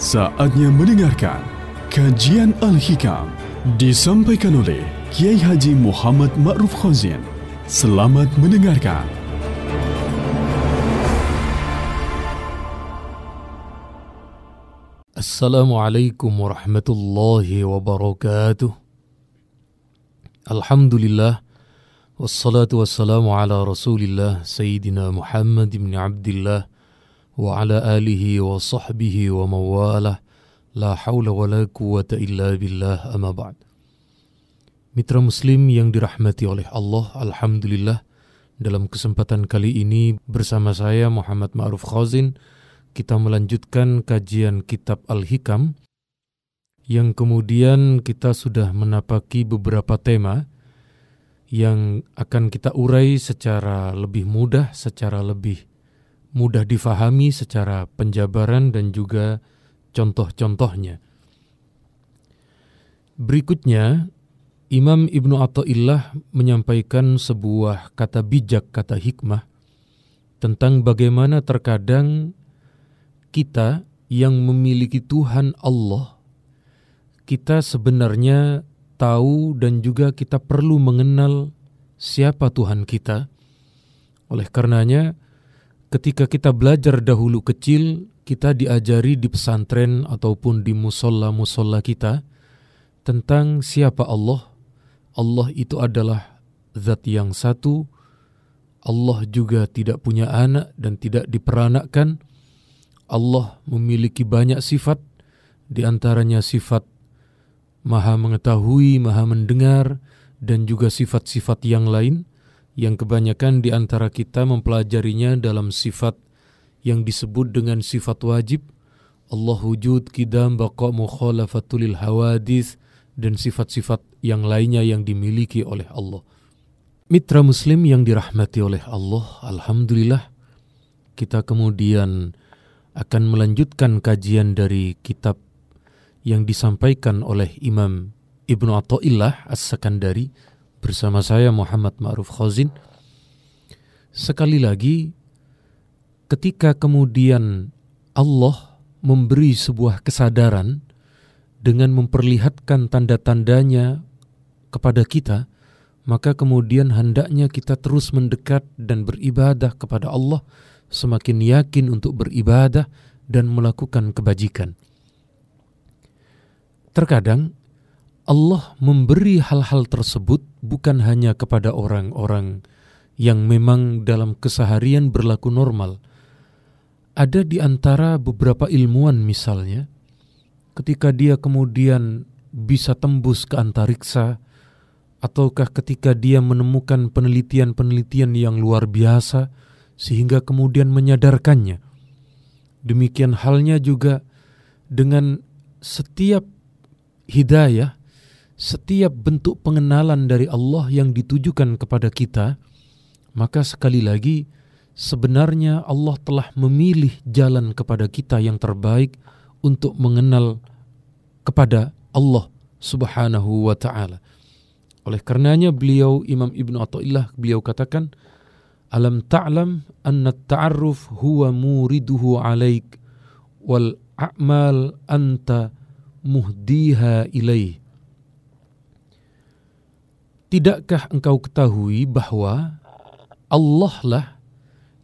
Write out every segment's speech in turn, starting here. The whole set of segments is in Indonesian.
Saatnya mendengarkan kajian Al-Hikam disampaikan oleh Kiai Haji Muhammad Ma'ruf Khazin. Selamat mendengarkan. Assalamualaikum warahmatullahi wabarakatuh. Alhamdulillah wassalatu wassalamu ala Rasulillah Sayyidina Muhammad bin Abdullah sahbihi wa mawalah la hawla wa la quwata illa billah amma ba'd. Mitra muslim yang dirahmati oleh Allah, alhamdulillah dalam kesempatan kali ini bersama saya Muhammad Ma'ruf Khazin kita melanjutkan kajian kitab Al-Hikam. Yang kemudian kita sudah menapaki beberapa tema yang akan kita urai secara lebih mudah, secara lebih mudah difahami secara penjabaran dan juga contoh-contohnya. Berikutnya, Imam Ibnu Atta'illah menyampaikan sebuah kata bijak, kata hikmah tentang bagaimana terkadang kita yang memiliki Tuhan Allah, kita sebenarnya tahu dan juga kita perlu mengenal siapa Tuhan kita. Oleh karenanya, ketika kita belajar dahulu kecil, kita diajari di pesantren ataupun di musola-musola kita tentang siapa Allah. Allah itu adalah zat yang satu. Allah juga tidak punya anak dan tidak diperanakkan Allah memiliki banyak sifat, di antaranya sifat maha mengetahui, maha mendengar, dan juga sifat-sifat yang lain, yang kebanyakan di antara kita mempelajarinya dalam sifat yang disebut dengan sifat wajib, Allah wujud, kidam, baqa, mukhalafatulil hawadis, dan sifat-sifat yang lainnya yang dimiliki oleh Allah. Mitra muslim yang dirahmati oleh Allah, Alhamdulillah, kita kemudian akan melanjutkan kajian dari kitab yang disampaikan oleh Imam Ibnu Atta'illah As-Sakandari bersama saya Muhammad Ma'ruf Khazin. Sekali lagi, ketika kemudian Allah memberi sebuah kesadaran dengan memperlihatkan tanda-tandanya kepada kita, maka kemudian hendaknya kita terus mendekat dan beribadah kepada Allah semakin yakin untuk beribadah dan melakukan kebajikan. Terkadang Allah memberi hal-hal tersebut bukan hanya kepada orang-orang yang memang dalam keseharian berlaku normal. Ada di antara beberapa ilmuwan misalnya, ketika dia kemudian bisa tembus ke antariksa, ataukah ketika dia menemukan penelitian-penelitian yang luar biasa, sehingga kemudian menyadarkannya. Demikian halnya juga dengan setiap hidayah, setiap bentuk pengenalan dari Allah yang ditujukan kepada kita, maka sekali lagi sebenarnya Allah telah memilih jalan kepada kita yang terbaik untuk mengenal kepada Allah Subhanahu wa taala. Oleh karenanya beliau Imam Ibnu Athaillah beliau katakan Alam ta'lam anna ta'arruf huwa muriduhu alaik wal a'mal anta muhdiha ilaih. Tidakkah engkau ketahui bahwa Allah lah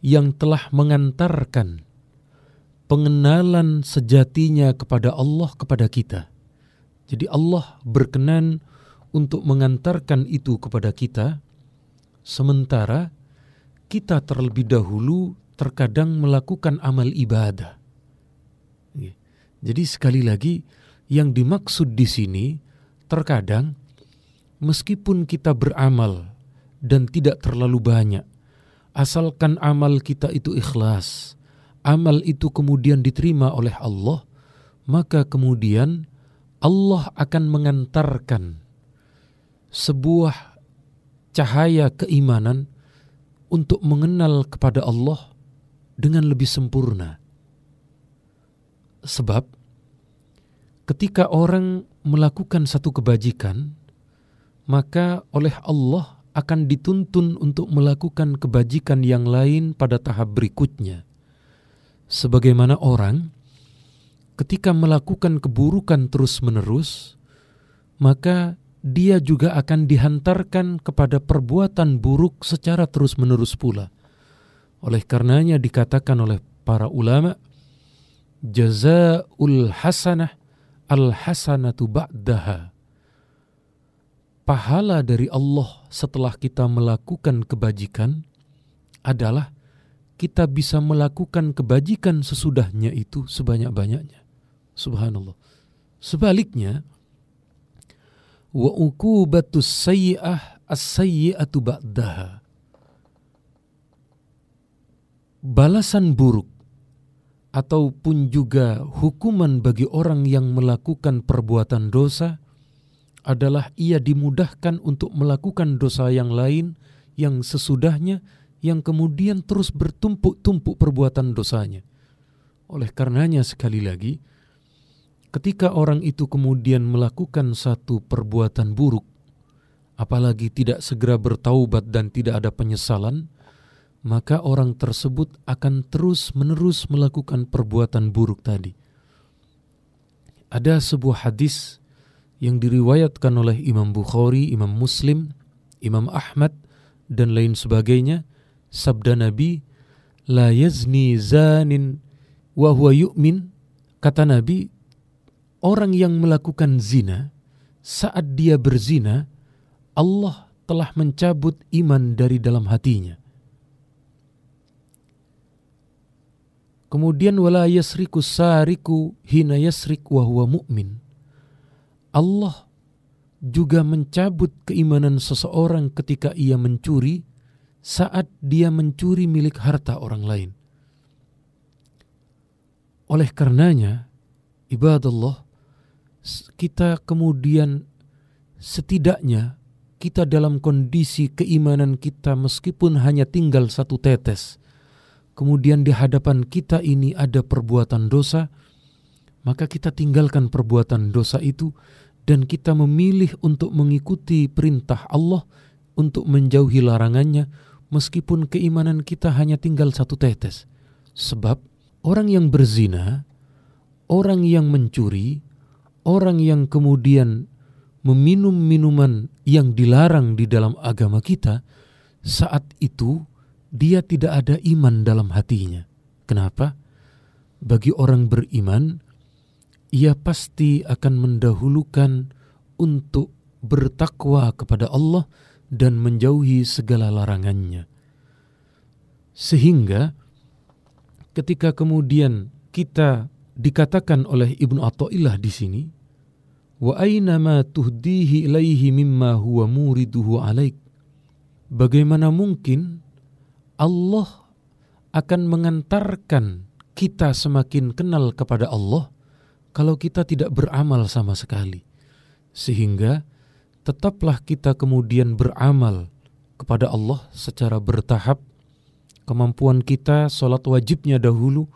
yang telah mengantarkan pengenalan sejatinya kepada Allah kepada kita. Jadi Allah berkenan untuk mengantarkan itu kepada kita, sementara kita terlebih dahulu terkadang melakukan amal ibadah. Jadi sekali lagi yang dimaksud di sini terkadang meskipun kita beramal dan tidak terlalu banyak asalkan amal kita itu ikhlas, amal itu kemudian diterima oleh Allah, maka kemudian Allah akan mengantarkan sebuah cahaya keimanan untuk mengenal kepada Allah dengan lebih sempurna. Sebab ketika orang melakukan satu kebajikan, maka oleh Allah akan dituntun untuk melakukan kebajikan yang lain pada tahap berikutnya. Sebagaimana orang ketika melakukan keburukan terus-menerus, maka dia juga akan dihantarkan kepada perbuatan buruk secara terus-menerus pula. Oleh karenanya dikatakan oleh para ulama, jazaul hasanah al hasanatu ba'daha. Pahala dari Allah setelah kita melakukan kebajikan adalah kita bisa melakukan kebajikan sesudahnya itu sebanyak-banyaknya. Subhanallah. Sebaliknya, wa ukubatus sayyi'ah as-sayyi'atu ba'daha. Balasan buruk ataupun juga hukuman bagi orang yang melakukan perbuatan dosa adalah ia dimudahkan untuk melakukan dosa yang lain yang sesudahnya yang kemudian terus bertumpuk-tumpuk perbuatan dosanya. Oleh karenanya sekali lagi, ketika orang itu kemudian melakukan satu perbuatan buruk, apalagi tidak segera bertaubat dan tidak ada penyesalan, maka orang tersebut akan terus-menerus melakukan perbuatan buruk tadi. Ada sebuah hadis yang diriwayatkan oleh Imam Bukhari, Imam Muslim, Imam Ahmad, dan lain sebagainya. Sabda Nabi, La yazni zanin wa huwa yu'min. Kata Nabi, orang yang melakukan zina, saat dia berzina, Allah telah mencabut iman dari dalam hatinya. Kemudian wala yasriku sariku hina yasrik wa huwa mu'min. Allah juga mencabut keimanan seseorang ketika ia mencuri saat dia mencuri milik harta orang lain. Oleh karenanya, ibadallah, kita kemudian setidaknya kita dalam kondisi keimanan kita meskipun hanya tinggal satu tetes, kemudian di hadapan kita ini ada perbuatan dosa, maka kita tinggalkan perbuatan dosa itu dan kita memilih untuk mengikuti perintah Allah untuk menjauhi larangannya meskipun keimanan kita hanya tinggal satu tetes. Sebab orang yang berzina, orang yang mencuri, orang yang kemudian meminum minuman yang dilarang di dalam agama kita, saat itu dia tidak ada iman dalam hatinya. Kenapa? Bagi orang beriman, ia pasti akan mendahulukan untuk bertakwa kepada Allah dan menjauhi segala larangannya. Sehingga ketika kemudian kita dikatakan oleh Ibnu Athaillah di sini, wa aina ma tuhdihi ilaihi mimma huwa muriduhu alaik. Bagaimana mungkin Allah akan mengantarkan kita semakin kenal kepada Allah kalau kita tidak beramal sama sekali. Sehingga tetaplah kita kemudian beramal kepada Allah secara bertahap. Kemampuan kita sholat wajibnya dahulu.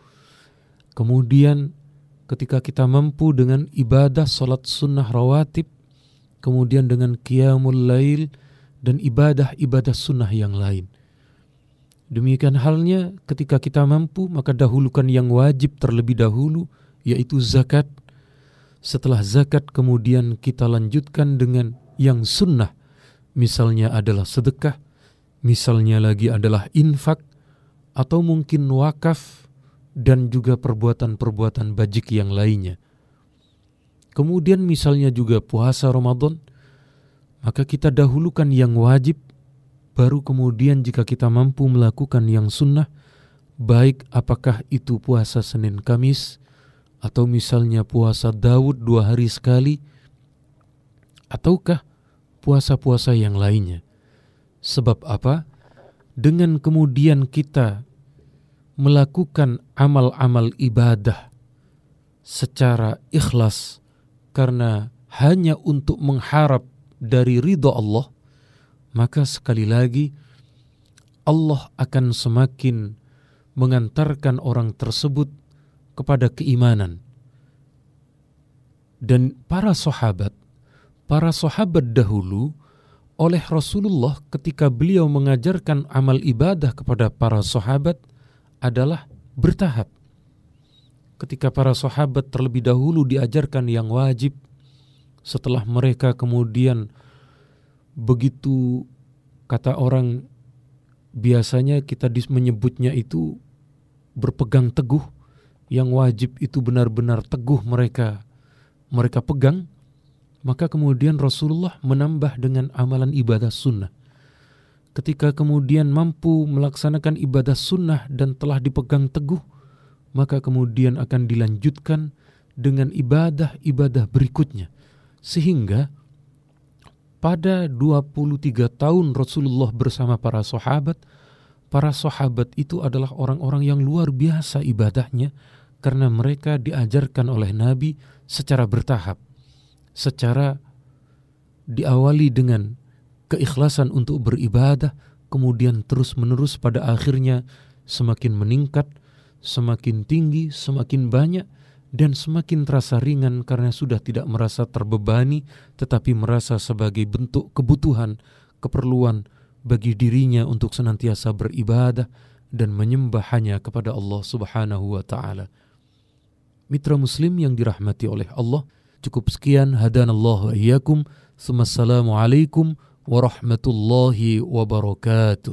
Kemudian ketika kita mampu dengan ibadah sholat sunnah rawatib. Kemudian dengan qiyamul lail dan ibadah-ibadah sunnah yang lain. Demikian halnya ketika kita mampu maka dahulukan yang wajib terlebih dahulu yaitu zakat. Setelah zakat kemudian kita lanjutkan dengan yang sunnah. Misalnya adalah sedekah, misalnya lagi adalah infak, atau mungkin wakaf dan juga perbuatan-perbuatan bajik yang lainnya. Kemudian misalnya juga puasa Ramadan, maka kita dahulukan yang wajib baru kemudian jika kita mampu melakukan yang sunnah, baik apakah itu puasa Senin Kamis, atau misalnya puasa Daud dua hari sekali, ataukah puasa-puasa yang lainnya. Sebab apa? Dengan kemudian kita melakukan amal-amal ibadah secara ikhlas karena hanya untuk mengharap dari ridho Allah, maka sekali lagi Allah akan semakin mengantarkan orang tersebut kepada keimanan. Dan para sahabat, para sahabat dahulu oleh Rasulullah ketika beliau mengajarkan amal ibadah kepada para sahabat adalah bertahap. ketika para sahabat terlebih dahulu diajarkan yang wajib setelah mereka kemudian begitu kata orang biasanya kita menyebutnya itu berpegang teguh yang wajib itu benar-benar teguh mereka mereka pegang maka kemudian Rasulullah menambah dengan amalan ibadah sunnah ketika kemudian mampu melaksanakan ibadah sunnah dan telah dipegang teguh maka kemudian akan dilanjutkan dengan ibadah-ibadah berikutnya. Sehingga pada 23 tahun Rasulullah bersama para sahabat, para sahabat itu adalah orang-orang yang luar biasa ibadahnya karena mereka diajarkan oleh Nabi secara bertahap, secara diawali dengan keikhlasan untuk beribadah, kemudian terus-menerus pada akhirnya semakin meningkat semakin tinggi, semakin banyak, dan semakin terasa ringan karena sudah tidak merasa terbebani, tetapi merasa sebagai bentuk kebutuhan, keperluan bagi dirinya untuk senantiasa beribadah dan menyembah hanya kepada Allah Subhanahu wa Ta'ala. Mitra Muslim yang dirahmati oleh Allah, cukup sekian hadanallahu iyyakum. Assalamualaikum warahmatullahi wabarakatuh.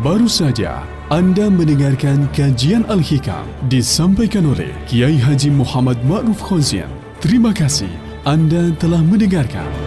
Baru saja Anda mendengarkan kajian Al-Hikam disampaikan oleh Kiai Haji Muhammad Ma'ruf Khozien. Terima kasih Anda telah mendengarkan.